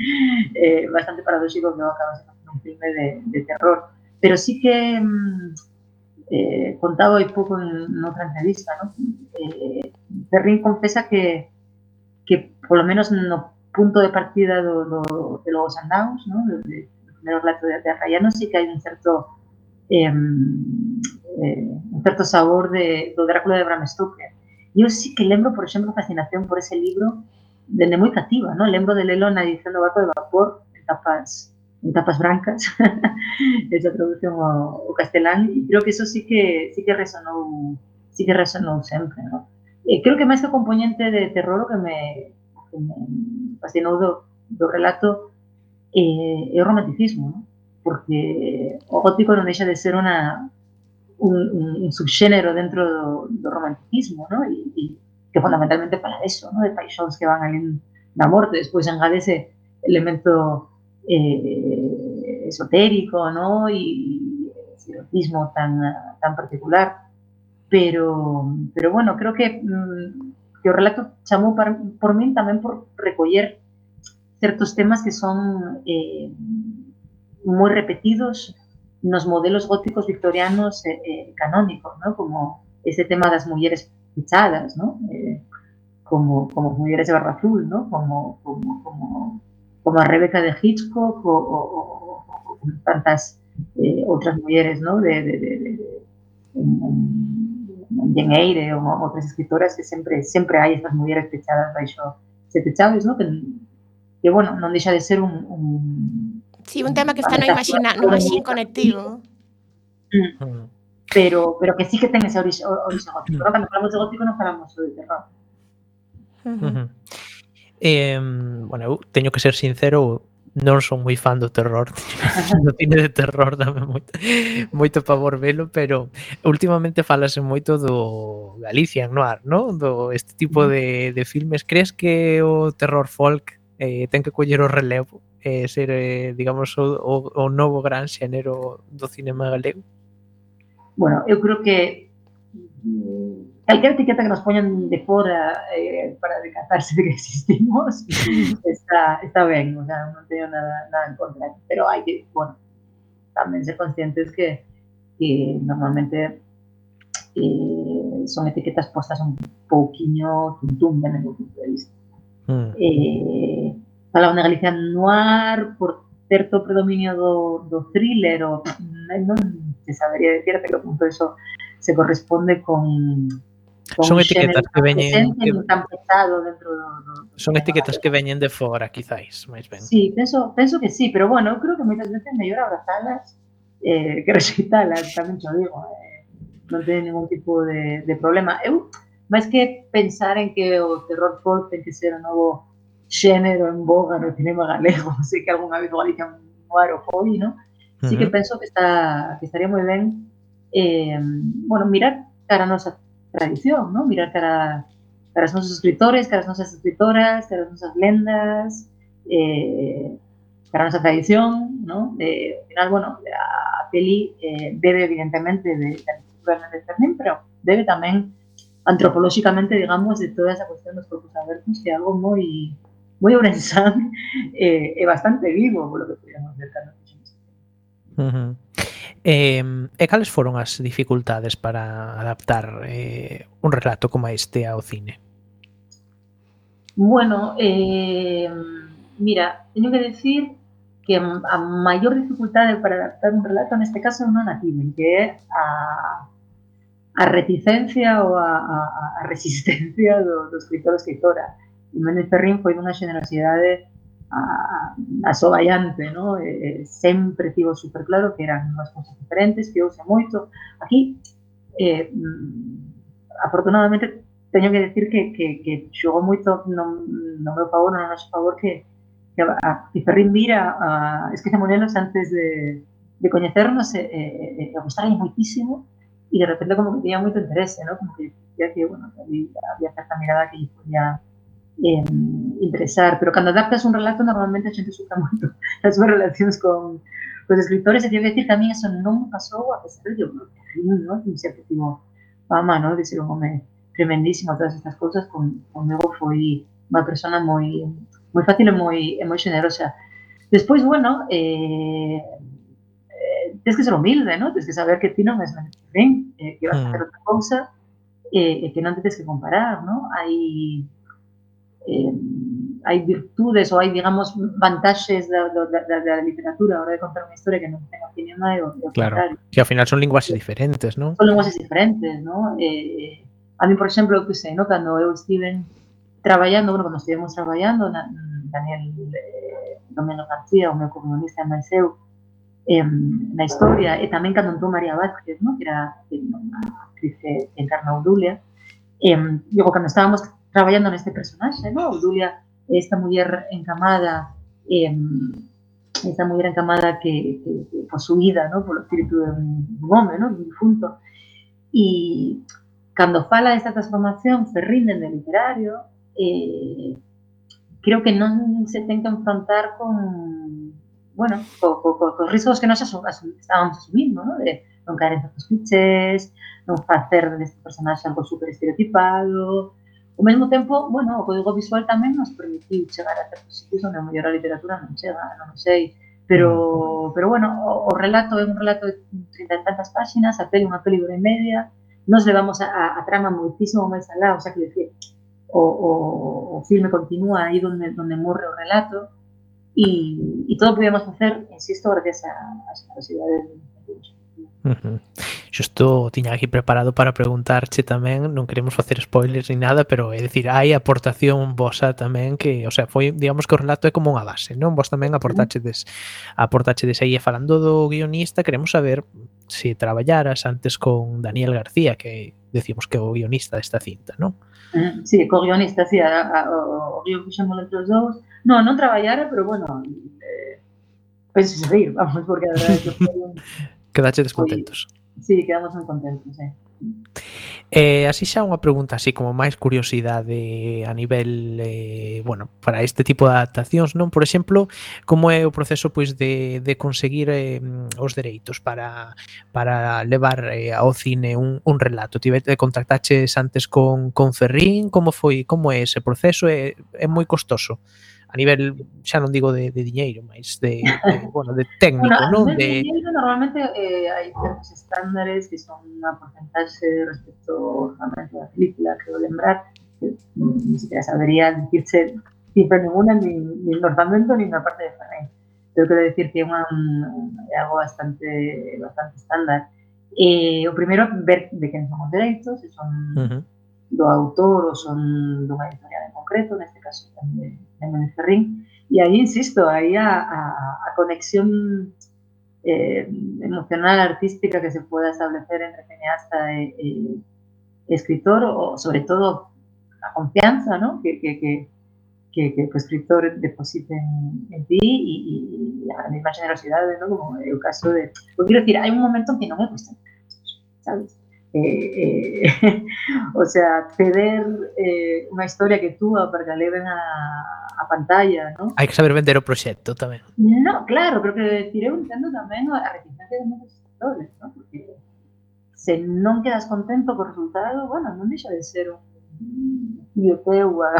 Eh, bastante paradóxico que eu acabase facendo un filme de, de terror. Pero sí que... Mm, eh, contado hai pouco en, en outra entrevista, ¿no? eh, confesa que, que polo menos no punto de partida do, do, de Lobos Andaus, ¿no? de, primeiro relato de, de sí que hai un certo eh, eh, un certo sabor de, Drácula de Bram Stoker. Eu sí que lembro, por exemplo, a fascinación por ese libro dende moi cativa, ¿no? Lembro de lelo na edición do Barco de Vapor, en tapas en tapas brancas, esa traducción ao, ao castelán, e creo que eso sí que sí que resonou, sí que resonou sempre, ¿no? E creo que máis que componente de terror o que me, que me fascinou do, do relato eh, é o romanticismo, ¿no? porque o gótico non deixa de ser una, un, un, un dentro do, do romanticismo, ¿no? E, e que fundamentalmente para eso, ¿no? de paixóns que van ali na morte, despois engadese elemento eh, esotérico, ¿no? Y ese erotismo tan, tan particular. Pero, pero bueno, creo que, mm, que o relato para, por min tamén por recoller certos temas que son eh, moi repetidos nos modelos góticos victorianos eh, eh, canónicos, ¿no? como ese tema das mulleres pechadas, ¿no? Eh, como, como mulleres de barra azul, ¿no? como, como como a Rebeca de Hitchcock o, o, o tantas eh, otras mujeres, ¿no? De, de, de, de Aire ou outras escritoras que sempre sempre hai estas mulleres pechadas baixo sete chaves, ¿no? Que, que bueno, non deixa de ser un, un Sí, un tema que está no imagina, no así conectivo. Mm. Pero pero que sí que ten ese orixe, orixe gótico. Mm. Cando falamos de gótico non falamos de terror. Uh -huh. Eh, bueno, eu teño que ser sincero, non son moi fan do terror do cine de terror dame moito, moito pavor velo pero últimamente falase moito do Galicia Noir no? do este tipo de, de filmes crees que o terror folk eh, ten que coller o relevo eh, ser, eh, digamos, o, o, o novo gran xénero do cinema galego? Bueno, eu creo que Calquera etiqueta que nos poñan de fora eh, para decatarse de que existimos está, está ben, o sea, non teño nada, nada en contra. Pero hai que, bueno, tamén ser conscientes que, que normalmente eh, son etiquetas postas un pouquiño tuntum de meu punto de vista. Mm. Eh, falaba de Galicia noir por certo predominio do, do thriller o non se sabería decir até que punto eso se corresponde con son etiquetas que veñen que, tan pesado dentro do, do Son etiquetas que veñen de fora, quizáis, máis ben. Sí, penso, penso que sí, pero bueno, eu creo que moitas veces mellor abrazalas eh, que rexeitalas, tamén xo digo, eh, non ten ningún tipo de, de problema. Eu, máis que pensar en que o terror folk ten que ser o novo xénero en boga no cinema galego, sei que algunha vez Galicia un noir o foi, no? Sí que penso que está que estaría moi ben eh, bueno, mirar cara a nosa tradición, ¿no? Mirar cara, cara as nosos escritores, cara as nosas escritoras, cara as nosas lendas, eh, cara a nosa tradición, ¿no? De, al final, bueno, a peli eh, debe evidentemente de, de Fermín, pero debe tamén antropolóxicamente, digamos, de toda esa cuestión dos corpos abertos, que é algo moi moi ourensán e, e bastante vivo, polo que podíamos ver. Uh -huh. E, e cales foron as dificultades para adaptar eh, un relato como este ao cine? Bueno, eh, mira, teño que decir que a maior dificultade para adaptar un relato neste caso non a tiven, que é a, a reticencia ou a, a, a resistencia do, do escritor ou escritora. Jiménez Ferrín foi dunha generosidade a, asovallante, ¿no? Eh, sempre tivo super claro que eran unhas cousas diferentes, que ouse moito. Aquí, eh, afortunadamente, teño que decir que, que, que xogou moito no, no meu favor, no noso favor, que que a, Ferrín mira a Esquece Morelos antes de, de coñecernos e, e, e gustarlle moitísimo e de repente como que tiña moito interese, ¿no? como que que, bueno, había, había certa mirada que podía eh, interesar, pero cuando adaptas un relato normalmente a gente sufre mucho las relaciones con los escritores, y debo decir que a mí eso no me pasó, a pesar de que no, ¿no? un cierto tipo fama, ¿no? de ser un hombre tremendísimo, todas estas cosas, con, conmigo fui una persona muy, muy fácil y muy, muy generosa. Después, bueno, eh, eh, tienes que ser humilde, ¿no? Tienes que saber que ti no es mainstream, eh, que vas mm. a hacer mm. otra cosa, eh, eh, que no te tienes que comparar, ¿no? Hay, eh, hai virtudes ou hai, digamos, vantaxes da, da, da, da literatura a hora de contar unha historia que non ten aquí nada e o, o claro, contrario. que ao final son linguaxes diferentes, non? Son linguaxes diferentes, ¿no? Eh, a mí, por exemplo, que sei, ¿no? Cando eu estiven traballando, bueno, cando estivemos traballando, na, Daniel eh, Domeno García, o meu comunista máis eu, eh, na historia, e tamén cando entrou María Vázquez, ¿no? que era unha actriz que encarna Udulia, eh, digo, cando estábamos traballando neste personaxe, ¿no? Udulia é esta mujer encamada, eh, esta mujer encamada que, que, que fue subida ¿no? por el espíritu de un, hombre, ¿no? de un difunto. Y cuando fala de esta transformación ferrina en el literario, eh, creo que no se tiene que enfrentar con, bueno, con, con, con riesgos que nos estábamos asumiendo, ¿no? De, no caer en tantos clichés, hacer de este personaje algo súper estereotipado, Ao mesmo tempo, bueno, o código visual tamén nos permitiu chegar a certos sitios onde a mellor a literatura non chega, non sei, pero, pero bueno, o, o relato é un relato de 30 e tantas páxinas, a peli unha peli hora e media, nos levamos a, a, a trama moitísimo máis alá, o sea, que decir, o, o, o filme continúa aí donde, donde morre o relato. E, e todo podíamos facer, insisto, gracias a, a de Uh -huh. xusto tiña aquí preparado para preguntarche tamén, non queremos facer spoilers ni nada, pero é dicir, hai aportación vosa tamén que, o sea, foi, digamos que o relato é como unha base, non? Vos tamén aportachedes, aportachedes aí e falando do guionista, queremos saber se traballaras antes con Daniel García, que decimos que é o guionista desta cinta, non? Eh, sí, co guionista, sí, a, a, o guion fixemos entre os dous. Non, non traballara, pero bueno, eh, penso seguir, vamos, porque a verdade que foi un... Quedache descontentos. Foi, Sí, quedamos moi contentos, eh. Eh, así xa unha pregunta así como máis curiosidade a nivel eh, bueno, para este tipo de adaptacións, non? Por exemplo, como é o proceso pois de, de conseguir eh, os dereitos para para levar eh, ao cine un, un relato? Tivete eh, contactaches antes con con Ferrín, como foi, como é ese proceso? É, é moi costoso? a nivel, xa non digo de, de diñeiro, mas de, de, bueno, de técnico, bueno, non? De, diñeiro normalmente eh, hai certos estándares que son unha porcentaxe respecto ao orçamento da película, creo lembrar, que ni siquiera sabería dicirse cifra ninguna, ni, ni no orzamento, ni na parte de Ferrari. Pero quero decir que é unha, é algo bastante, bastante estándar. Eh, o primeiro, ver de quen son os dereitos, se son uh -huh. do autor ou son dunha editorial en concreto, neste caso tamén en Ferrín, y ahí insisto, ahí a, a, a conexión eh, emocional, artística que se pueda establecer entre cineasta e, e escritor, o sobre todo la confianza ¿no? que, que, que, que, que o escritor deposite en, en ti y, y, a mesma generosidade, ¿no? como o caso de... Pues, quiero decir, hai un momento en que non me cuesta, sabes? Eh, eh, o sea, ceder eh, unha historia que túa para que leven a, a pantalla, ¿no? Hai que saber vender o proxecto tamén. No, claro, pero que eu entendo tamén a reticencia de moitos sectores, ¿no? Porque se non quedas contento co resultado, bueno, non deixa de ser un tío teu a,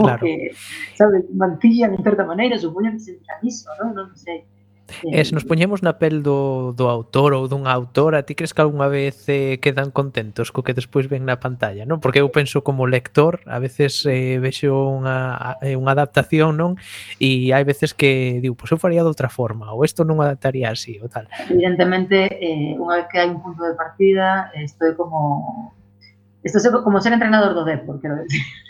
o Claro. que, sabes, mancillan en certa maneira, supoño que se iso, non? Non sei. E se nos poñemos na pel do, do autor ou dunha autora, ti crees que algunha vez eh, quedan contentos co que despois ven na pantalla, non? Porque eu penso como lector, a veces eh, vexo unha, eh, unha adaptación, non? E hai veces que digo, pois pues eu faría de outra forma, ou isto non adaptaría así, ou tal. Evidentemente, eh, unha vez que hai un punto de partida, estou como... Estou como ser entrenador do Depor, quero decir.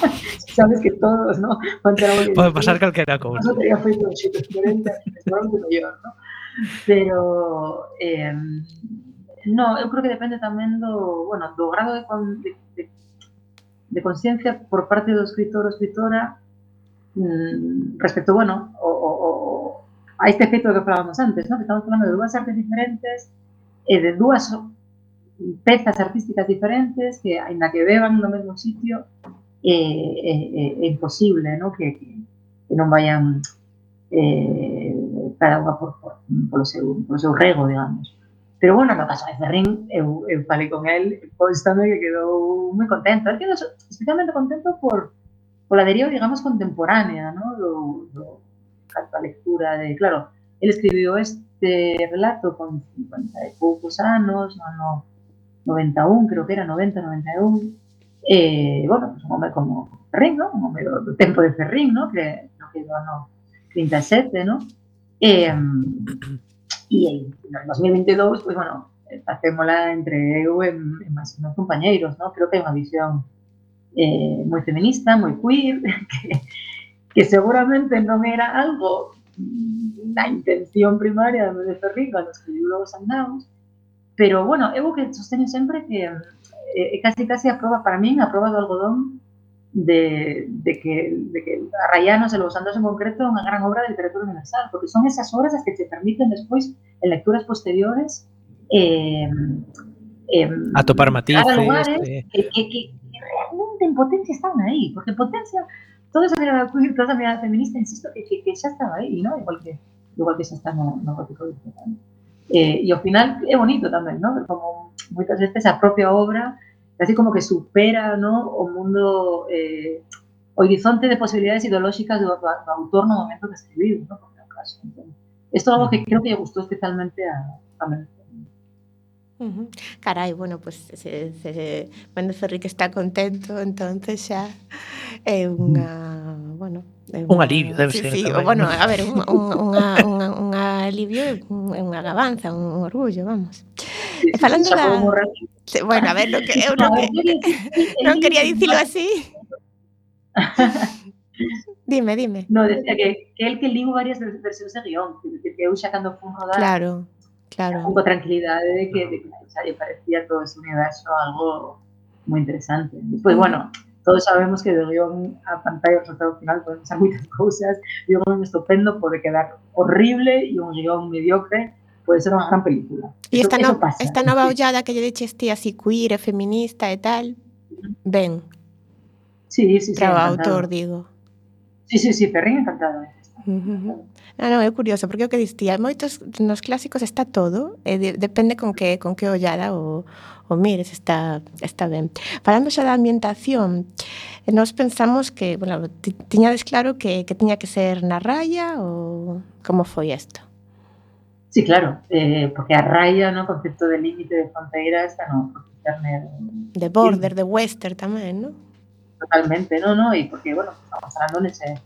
Sabes que todos, ¿no? Pode pasar calquera cousa. Eso teria feito un xito diferente, pero mellor, ¿no? Pero eh, no, eu creo que depende tamén do, bueno, do grado de, con, de, de, de conciencia por parte do escritor ou escritora mm, respecto, bueno, o, o, o, a este efecto que falábamos antes, ¿no? que estamos falando de dúas artes diferentes e de dúas mm, pezas artísticas diferentes que, ainda que beban no mesmo sitio, é, é, é imposible ¿no? que, que, que non vayan eh, cada unha por, por, polo, seu, rego, digamos. Pero bueno, no caso de Ferrín, eu, eu falei con el, constando que quedou moi contento. Él quedou especialmente contento por, pola deriva, digamos, contemporánea, ¿no? do, do a lectura de, claro, él escribiu este relato con 50 e poucos anos, no ano 91, creo que era 90, 91, eh, bueno, pues un home como Ferrín, ¿no? Un home do, do tempo de Ferrín, ¿no? Que, creo que do ano 37, ¿no? Eh, e no 2022, pues bueno, facémola entre eu e, e máis meus ¿no? Creo que hai unha visión eh, feminista, moi queer, que, que seguramente non era algo mm, na intención primaria de Ferrín cando escribiu Lobos Andados, pero bueno, eu que sosteño sempre que eh, é casi casi a proba, para min, a proba do algodón de, de, que, de que Arrayanos e Lobos Andados en concreto é unha gran obra de literatura universal, porque son esas obras as que te permiten despois, en lecturas posteriores, eh, eh, Atopar matices, dar a lugares eh, que, que, que, realmente en potencia están aí, porque en potencia toda esa mirada queer, toda esa mirada feminista, insisto, que, que, que xa estaba aí, ¿no? igual que igual que xa está no, no gótico. Eh, e ao final é bonito tamén, ¿no? Como moitas veces a propia obra casi como que supera no, o mundo eh, o horizonte de posibilidades ideolóxicas do, do, do autor no momento de escribir, no? Por caso. Entón, é algo que creo que lle gustou especialmente a, a Mendoza. Uh. Carai, bueno, pues se, se, Mendoza Rique está contento, entonces xa é eh, unha, bueno, é un alivio, debe sí, ser. Sí, tamén, bueno, a ver, un, un, unha, unha, un alivio, unha, unha alabanza, un orgullo, vamos. E falando da- Bueno, a ver, lo que non, que, non quería dicilo así. Dime, dime. No, decía que, que el que ligo varias vers- versións de guion, que, que eu xa cando fun rodar Claro, claro. un con tranquilidade de que, de que xa lle parecía todo ese universo algo moi interesante. Despois, bueno, todos sabemos que de guion a pantalla o resultado final poden ser moitas cousas, e un guion estupendo pode quedar horrible e un guion mediocre pode ser unha gran película. E esta, eso, no, pasa, esta nova ollada que lle deches ti así queer, e feminista e tal, ben. Sí, sí, sí. Para o autor, digo. Sí, sí, sí, Ferrín encantado. Uh -huh. Ah, non, é curioso, porque o que distía, moitos nos clásicos está todo, e de, depende con que con que ollada o, o mires, está, está ben. Falando xa da ambientación, nos pensamos que, bueno, tiñades claro que, que tiña que ser na raya ou como foi isto? Sí, claro, eh, porque a raya, no, concepto de límite de fronteira está no De border, de western tamén, non? totalmente, no, no, y porque, bueno, estamos hablando de ese,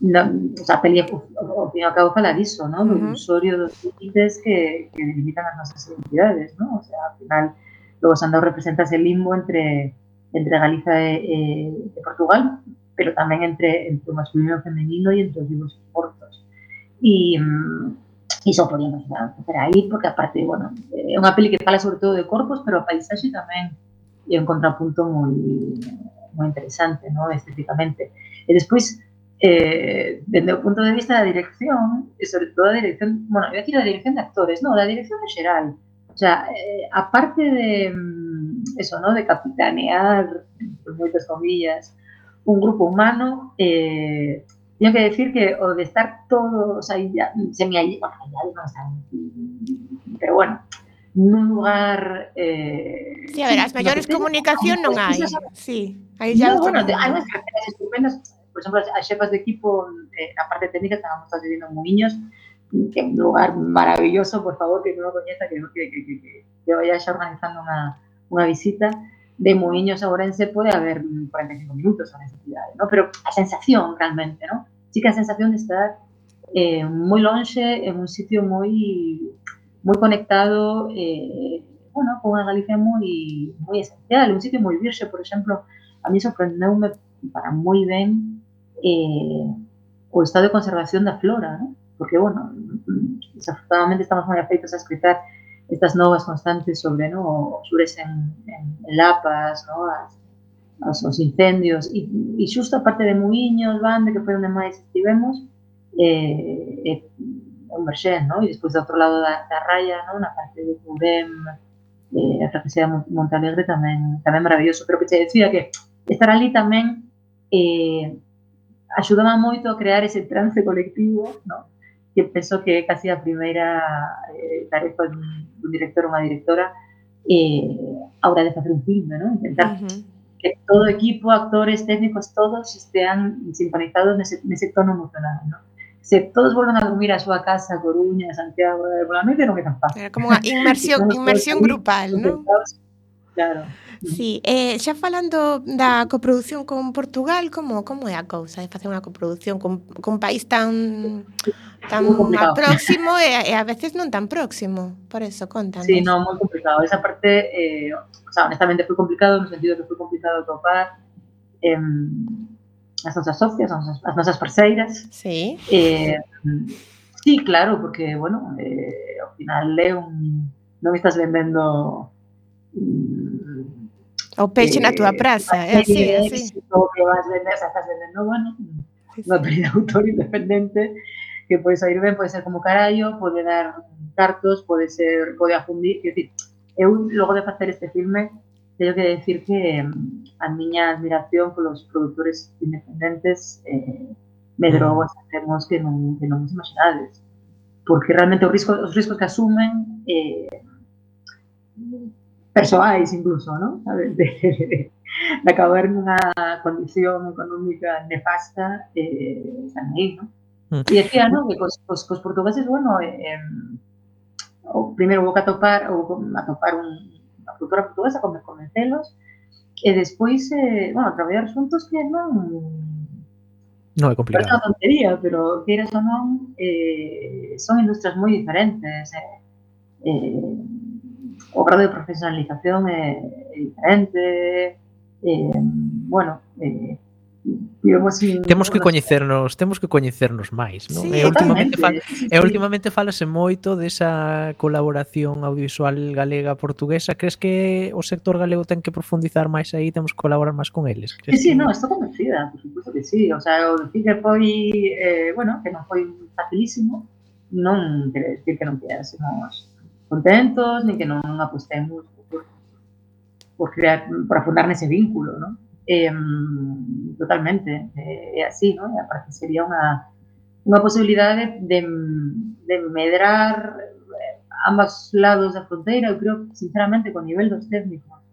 no, o sea, peli, o, o, fin e ao cabo fala diso, ¿no? Do usuario dos límites que, que delimitan as nosas identidades, ¿no? O sea, al final, luego Sandow representa ese limbo entre, entre Galiza e, e, e Portugal, pero tamén entre, entre o masculino e o femenino e entre os vivos e os mortos. E, mm, iso podíamos empezar aí, porque aparte, bueno, é unha peli que fala sobre todo de corpos, pero a paisaxe tamén é un contrapunto moi moi interesante, ¿no? estéticamente. E despois, eh, dende o punto de vista da dirección, e sobre todo a dirección, bueno, eu decir a dirección de actores, no, da dirección en xeral. O sea, eh, aparte de mm, eso, ¿no? de capitanear, por moitas comillas, un grupo humano, eh, tengo que decir que, o de estar todo, o sea, ya, se me allí, ya no, o sea, pero bueno, en un lugar. Eh, sí, a ver, las mayores no comunicación no hay. Sí, ahí ya. No, bueno, hay unas carreras estupendas, por ejemplo, a chefas de equipo, eh, la parte técnica, estábamos viviendo en Muñoz, que es un lugar maravilloso, por favor, que no lo conozca, que, que, que, que vaya organizando una, una visita de Muiños a Ourense pode haber 45 minutos a necesidade, ¿no? pero a sensación realmente, ¿no? sí que a sensación de estar eh, moi lonxe en un sitio moi moi conectado eh, bueno, con unha Galicia moi moi esencial, un sitio moi virxe, por exemplo, a mí sorprendeume para moi ben eh, estado de conservación da flora, porque, bueno, desafortunadamente estamos moi afeitos a escritar estas novas constantes sobre ¿no? os xures en, en, en lapas, ¿no? as, as, os incendios, e, e xusto a parte de Muiños, Bande, que foi onde máis estivemos, eh, eh, un verxén, ¿no? e despois do outro lado da, da raya, ¿no? na parte de Cudem, eh, a de Montalegre tamén, tamén maravilloso, pero que te decía que estar ali tamén eh, axudaba moito a crear ese trance colectivo, ¿no? Que penso que casi a primeira eh, tarefa dun, dun director ou unha directora eh, a hora de facer un filme, ¿no? intentar Ujú. que todo equipo, actores, técnicos, todos estean sincronizados nese, nese tono emocional, ¿no? Se todos volven a dormir a súa casa, Coruña, Santiago, de noite non é tan fácil. Era como unha inmersión, inmersión grupal, concentrados. Claro. Sí, eh, xa falando da coproducción con Portugal, como como é a cousa de facer unha coproducción con, con país tan tan próximo e, e a veces non tan próximo? Por eso, contanos. Sí, non, moi complicado. Esa parte, eh, o sea, honestamente foi complicado no sentido que foi complicado topar eh, as nosas socias, as nosas, as nosas parceiras. Sí. Eh, sí, claro, porque, bueno, eh, ao final é un... non me estás vendendo o peixe na eh, é así, serie é de así. éxito que vas vender, estás vendendo, bueno, unha peli de autor independente que pode sair ben, pode ser como carallo, pode dar cartos, pode ser, pode afundir, quer dizer, eu logo de facer este filme teño que decir que mm, a miña admiración polos produtores independentes eh, medrou a extremos que non, que non vos imaginades porque realmente os riscos, os riscos que asumen eh, persoais incluso, ¿no? De, de, de acabar nunha condición económica nefasta eh, están aí, ¿no? E decía, ¿no? Que cos, cos, cos portugueses, bueno, eh, o primeiro vou atopar, ou atopar un, unha cultura portuguesa, como convencelos, e despois, eh, bueno, traballar xuntos que non Non é complicado. unha tontería, pero queiras ou non, eh, son industrias moi diferentes. Eh, eh, o grado de profesionalización é, é diferente, eh, bueno, eh, digamos, sin... temos que coñecernos, temos que coñecernos máis, non? Sí, e últimamente fal, sí, sí. e últimamente falase moito desa colaboración audiovisual galega portuguesa. Crees que o sector galego ten que profundizar máis aí, temos que colaborar máis con eles? Crees sí, sí, que... no, estou convencida, por suposto que sí. O sea, o decir que foi eh, bueno, que non foi facilísimo, non quere decir que non quedásemos contentos, ni que non apostemos por, por crear, por afundar nese vínculo, ¿no? Eh, totalmente, eh, é así, ¿no? E aparte sería unha, unha posibilidade de, de medrar eh, ambos lados da fronteira, eu creo, sinceramente, con nivel dos técnicos,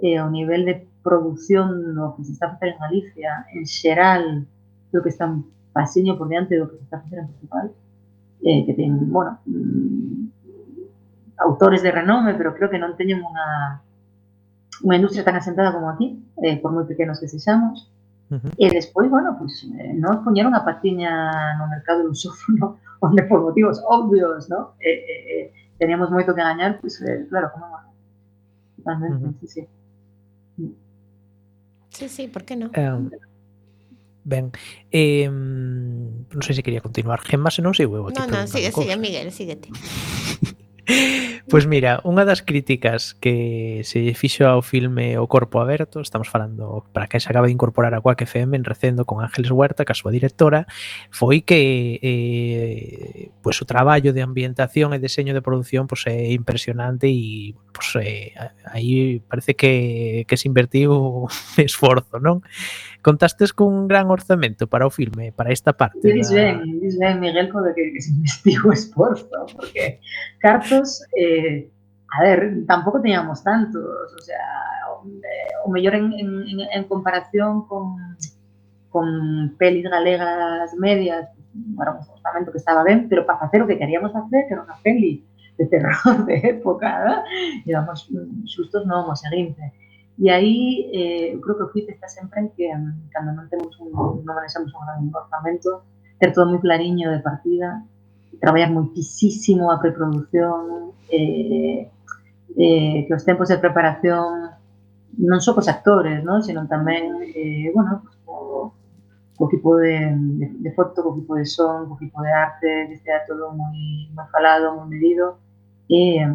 e o nivel de produción no que se está a facer en Galicia, en xeral, creo que está un pasiño por diante do que se está a facer en Portugal, eh, que ten, bueno, mm, autores de renome, pero creo que non teñen unha unha industria tan asentada como aquí, eh, por moi pequenos que sexamos, Ujú. E despois, bueno, pues, eh, nos poñeron a patiña no mercado lusófono, onde por motivos obvios, ¿no? Eh, eh, eh, teníamos moito que gañar, pues, eh, claro, como. Totalmente, Ujú. sí, sí. Sí, sí, por que non? Eh, ben, eh, non sei se quería continuar. Gemma, se non sigo eu non, preguntando sigue, sigue. Miguel, síguete. Pois mira, unha das críticas que se fixo ao filme O Corpo Aberto, estamos falando para que se acaba de incorporar a Quack FM en Recendo con Ángeles Huerta, que a súa directora, foi que eh, pois o traballo de ambientación e deseño de produción pois, é impresionante e pois, eh, aí parece que, que se invertiu esforzo, non? Contastes con un gran orzamento para o filme, para esta parte. Dis ben, dis ben, Miguel, de que, que se investigou esforzo, porque cartos, eh, a ver, tampouco teñamos tantos, o sea, o, mellor en, en, en comparación con, con pelis galegas medias, bueno, un orzamento que estaba ben, pero para facer o que queríamos facer, que era unha peli de terror de época, ¿verdad? íbamos xustos non o seguinte. E aí, eh, creo que o fit está sempre en que cando non temos un, non un gran orzamento, ter todo moi clariño de partida, traballar moitísimo a preproducción, eh, eh, que os tempos de preparación non só cos actores, ¿no? sino tamén, eh, bueno, pues, co equipo de, de, de foto, co equipo de son, co equipo de arte, que estea todo moi, moi falado, moi medido, é,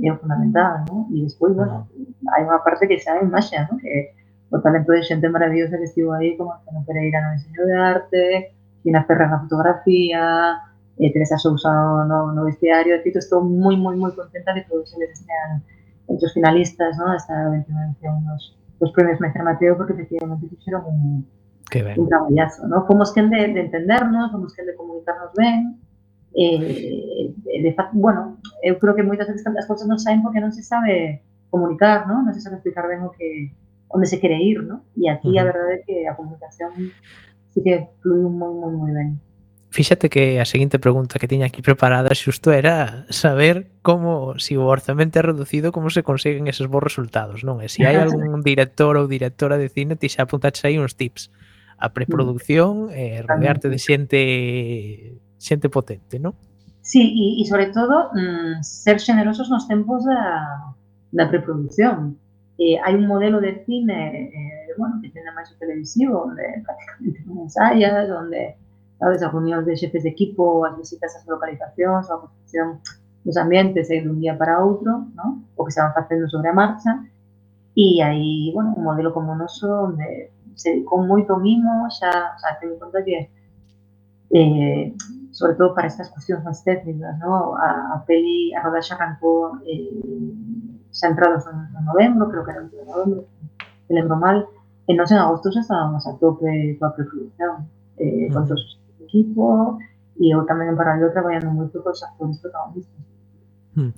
bien fundamentada, ¿no? Y después, bueno, hay una parte que sabe Masha, ¿no? Que por talento de gente maravillosa que estuvo ahí, como Antonio Pereira en el diseño de arte, Gina Ferrer en la fotografía, eh, Teresa Sousa no, no vestiario, es estoy muy, muy, muy contenta de que todos ellos este, sean hechos finalistas, ¿no? Esta edición, los, los premios Meister Mateo, porque efectivamente hicieron un, un trabajazo, ¿no? Como es que de, de entendernos, como es que de comunicarnos bien, eh, de facto, bueno, eu creo que moitas veces as cousas non saen porque non se sabe comunicar, non? Non se sabe explicar ben o que onde se quere ir, non? E aquí uh -huh. a verdade é que a comunicación sí que fluiu moi, moi, moi ben. Fíxate que a seguinte pregunta que tiña aquí preparada xusto era saber como, se si o orzamento é reducido, como se consiguen esos bons resultados, non? E se hai algún director ou directora de cine, ti xa apuntaxe aí uns tips a preproducción, eh, rodearte de xente xente potente, non? Sí, e, e sobre todo mm, ser generosos nos tempos da, da preproducción. Eh, un modelo de cine eh, bueno, que tende máis o televisivo, onde prácticamente non ensayas, onde sabes, as reunións de xefes de equipo, as visitas ás localizacións, a construcción dos ambientes é dun día para outro, ¿no? o que se van facendo sobre marcha, e hai, bueno, un modelo como o noso onde se con moito mimo, xa, xa ten en conta que eh, sobre todo para estas cuestións máis técnicas, no? a, a peli, a rodaxe arrancou eh, xa entrados en, en novembro, creo que era no novembro, me lembro mal, e nos en agosto xa estábamos a tope coa preproducción, eh, con todos os equipo, e eu tamén en paralelo traballando moito cos actores protagonistas. Mm.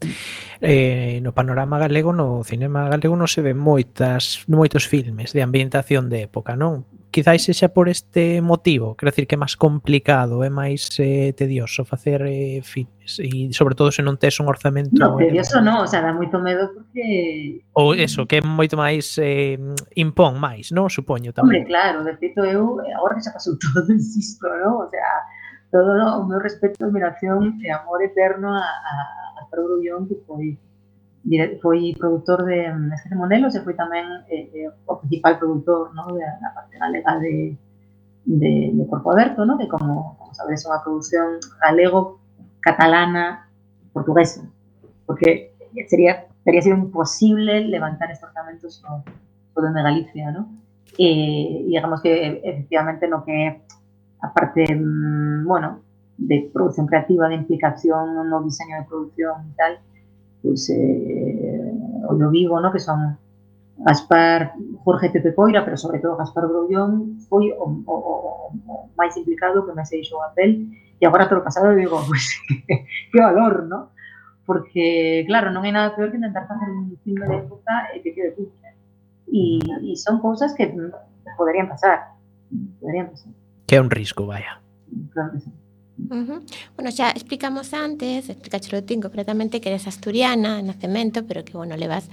Eh, no panorama galego, no cinema galego non se ven moitas moitos filmes de ambientación de época, non? quizáis sexa por este motivo, quero decir que é máis complicado, é máis eh, tedioso facer eh, fitness e sobre todo se non tes un orzamento No, tedioso eh, non, o sea, dá moito medo porque ou eso, que é moito máis eh, impón máis, non? Supoño tamén. Hombre, claro, de feito eu agora que xa pasou todo, insisto, non? O sea, todo o meu respeto, admiración e amor eterno a, a, a Pedro Guión que foi foi produtor de mm, Este Monelos e foi tamén eh, eh, principal produtor ¿no? de, da parte galega de, de, de Corpo Aberto, ¿no? que como, como sabedes é unha galego, catalana, portuguesa, porque sería, sería sido imposible levantar estos ornamentos no, no de Galicia, ¿no? Eh, digamos que efectivamente no que aparte, mm, bueno, de producción creativa, de implicación no diseño de producción y tal, pues eh, o lo vivo, ¿no? Que son Gaspar, Jorge Pepe Coira, pero sobre todo Gaspar Broullón, foi o, o, o, o máis implicado que me deixou a pel e agora todo o pasado digo, pues, que valor, ¿no? Porque, claro, non hai nada peor que intentar facer un filme de época e que quede cutre. E, e son cousas que poderían pasar. Poderían pasar. Que é un risco, vaya. Claro que sí. Uh -huh. Bueno, xa explicamos antes, explicaxelo ti concretamente que eres asturiana nacemento, pero que, bueno, levas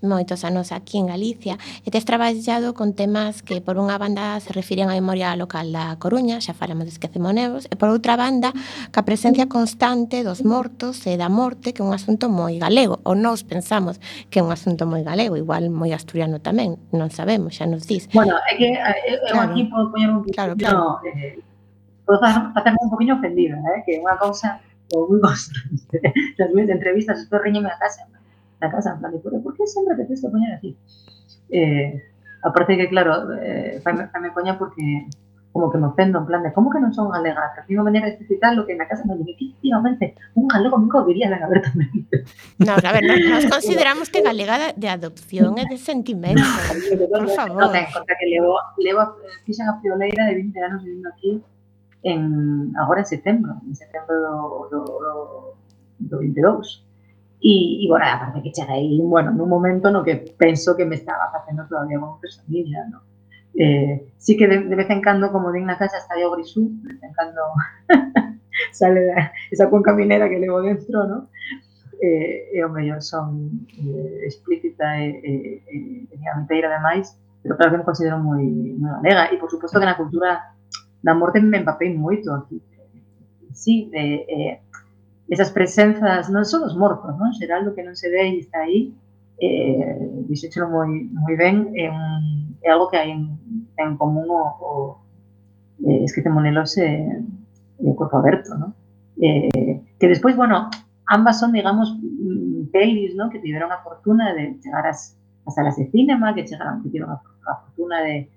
moitos anos aquí en Galicia e tes traballado con temas que por unha banda se refiren á memoria local da Coruña, xa falamos de Esquecemonevos, e por outra banda, ca presencia constante dos mortos e da morte, que é un asunto moi galego, ou nós pensamos que é un asunto moi galego, igual moi asturiano tamén, non sabemos, xa nos dis. Bueno, é que eh, eu claro. aquí podo poñer un... Claro, claro. No, eh, Pues está, está un poquillo ofendida, ¿eh? que una causa como muy constante. Las entrevistas, estoy riñendo a casa, la casa, en plan de, ¿por qué siempre te tienes que poner así? Eh, aparte que, claro, eh, Jaime, Jaime Coña porque como que me ofendo, en plan de, ¿cómo que no son alegas? De misma manera de citar lo que en la casa me dice, efectivamente, un galego nunca diría la verdad también. No, a ver, nos, nos consideramos que galega de, adopción e de sentimento, no, por favor. No, ten conta que levo, levo eh, fixen a pioleira de 20 anos vivindo aquí en en setembro, en setembro do, do, do, do 22. E, e bueno, aparte que cheguei, bueno, nun momento no que penso que me estaba facendo todavía como personilla, no? Eh, sí que de, de vez en cando, como din na casa, está o grisú, de vez en cando sale esa cuenca minera que levo dentro, no? Eh, e o son eh, explícita e, e, e, e dianteira demais, pero claro que me considero moi, moi galega e por suposto que na cultura da morte me empapei moito aquí. Sí, de, eh, esas presenzas non son os mortos, non? Xeral do que non se ve e está aí, eh, dixéchelo moi, moi ben, é, un, é algo que hai en, en común o, o eh, escrito Monelos e, e o corpo aberto, non? Eh, que despois, bueno, ambas son, digamos, pelis, ¿no? que tiveron a fortuna de chegar ás, ás salas de cinema, que chegaron, que tiveron a, a fortuna de,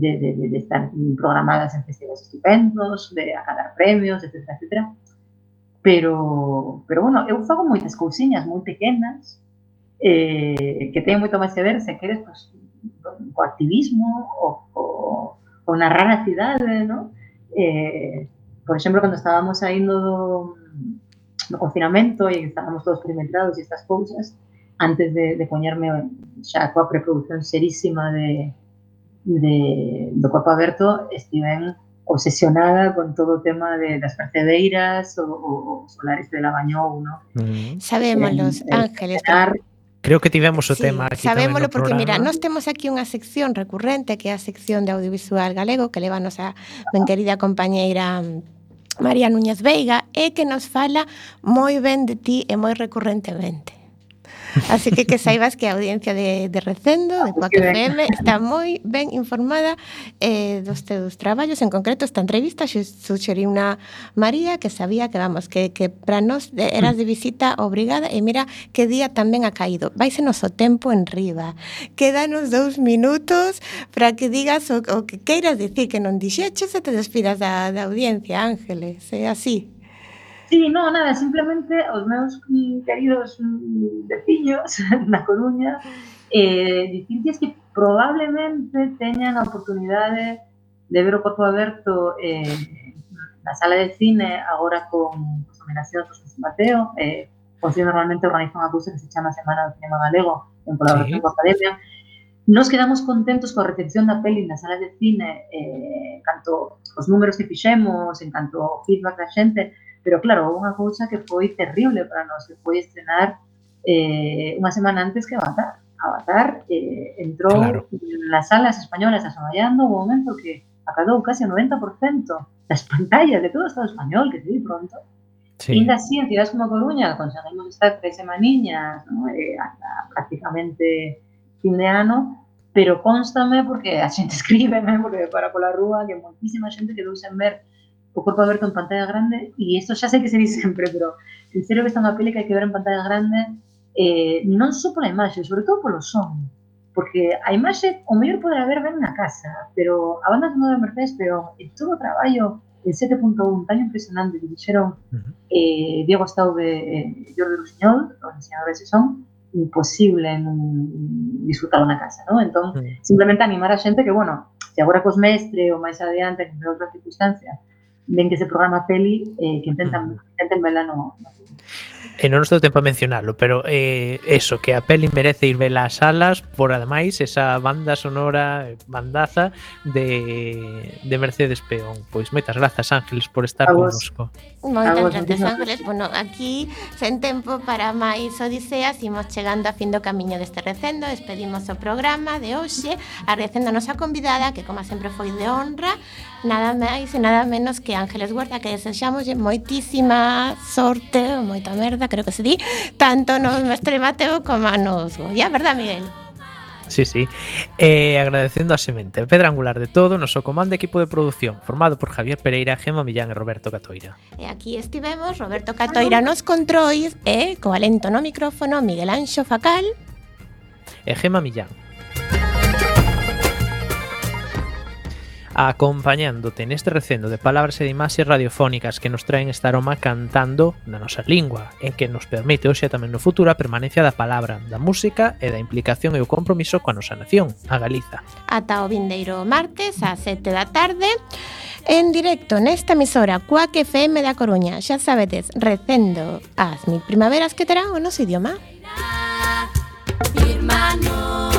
de, de, de, estar programadas en festivales estupendos, de acabar premios, etcétera, etcétera. Pero, pero bueno, eu fago moitas cousiñas moi pequenas eh, que teñen moito máis que ver, se queres, pues, co activismo o, o, o narrar cidade, ¿no? Eh, por exemplo, cando estábamos saindo do, no confinamento e estábamos todos perimetrados e estas cousas, antes de, de poñerme xa coa preproducción serísima de, de, do Corpo Aberto estiven obsesionada con todo o tema de, das percebeiras ou os solares de Labañou, non? Mm. Mm-hmm. Sabemos, los Ángeles. Creo que tivemos o sí, tema aquí Sabémolo porque, programa. mira, nós temos aquí unha sección recurrente que é a sección de audiovisual galego que leva a nosa ben querida compañeira María Núñez Veiga e que nos fala moi ben de ti e moi recurrentemente. Así que que saibas que a audiencia de, de Recendo, de Coac FM, está moi ben informada eh, dos teus traballos. En concreto, esta entrevista suxerí unha María que sabía que, vamos, que, que para nós eras de visita obrigada e mira que día tamén ha caído. Vaisenos o tempo en riba. Quédanos dous minutos para que digas o, o que queiras dicir que non dixeches e te despidas da, da audiencia, Ángeles. É así. Sí, no, nada, simplemente os meus queridos veciños na Coruña eh, dicirles que probablemente teñan a oportunidade de ver o corpo aberto eh, na sala de cine agora con as nominacións do San Mateo eh, o normalmente organiza unha cousa que se chama Semana do Cinema Galego en colaboración sí. coa Academia Nos quedamos contentos coa recepción da peli na sala de cine eh, canto os números que fixemos, en canto o feedback da xente, Pero claro, unha cousa que foi terrible para nós, que foi estrenar eh, unha semana antes que Avatar. Avatar eh, entrou claro. nas salas españolas asomallando un momento que acadou case o 90% das pantallas de todo o Estado español, que se di pronto. Sí. Ainda así, en cidades como Coruña, conseguimos estar tres semaniñas, ¿no? eh, hasta prácticamente fin de ano, pero constame porque a xente escribe, ¿no? porque para pola rúa, que moitísima xente quedou sen ver o corpo aberto en pantalla grande e isto xa sei que se di sempre, pero en serio que está unha peli que hai que ver en pantalla grande eh, non só pola imaxe, sobre todo polo son porque a imaxe o mellor poderá ver ben na casa pero a banda sonora de Mercedes Peón e todo o traballo en 7.1 tan impresionante que dixeron uh -huh. eh, Diego Staude e eh, Jordi Rusiñol, o diseñador de son imposible non disfrutar na casa, ¿no? Entón, uh -huh. simplemente animar a xente que, bueno, se agora cos mestre ou máis adiante, en outras circunstancias, ven que se programa peli eh, que intentan, intenten verla no, no. Eh, e non estou tempo a mencionarlo, pero eh, eso, que a peli merece ir vela ás salas por ademais esa banda sonora, bandaza de, de Mercedes Peón. Pois moitas grazas, Ángeles, por estar connosco. Moitas ah, grazas Ángeles. Bueno, aquí sen tempo para máis odiseas. Imos chegando a fin do camiño deste recendo. Despedimos o programa de hoxe. Agradecendo a nosa convidada Que como sempre foi de honra. Nada máis e nada menos que Ángeles Huerta Que desexamos moitísima sorte Moita merda, creo que se di Tanto no mestre Mateo como a nos Goya, verdad Miguel? Sí, sí. Eh, agradecendo a Semente, pedra angular de todo, noso comando equipo de producción, formado por Javier Pereira, Gema Millán e Roberto Catoira. E aquí estivemos, Roberto Catoira nos controis e, eh, co alento no micrófono, Miguel Anxo Facal eh, e Gema Millán. acompañándote neste recendo de palabras e de imaxes radiofónicas que nos traen esta aroma cantando na nosa lingua e que nos permite hoxe tamén no futuro a permanencia da palabra, da música e da implicación e o compromiso coa nosa nación, a Galiza. Ata o vindeiro martes a 7 da tarde en directo nesta emisora Cuac FM da Coruña. Xa sabedes, recendo as mil primaveras que terá o noso idioma. Irmano.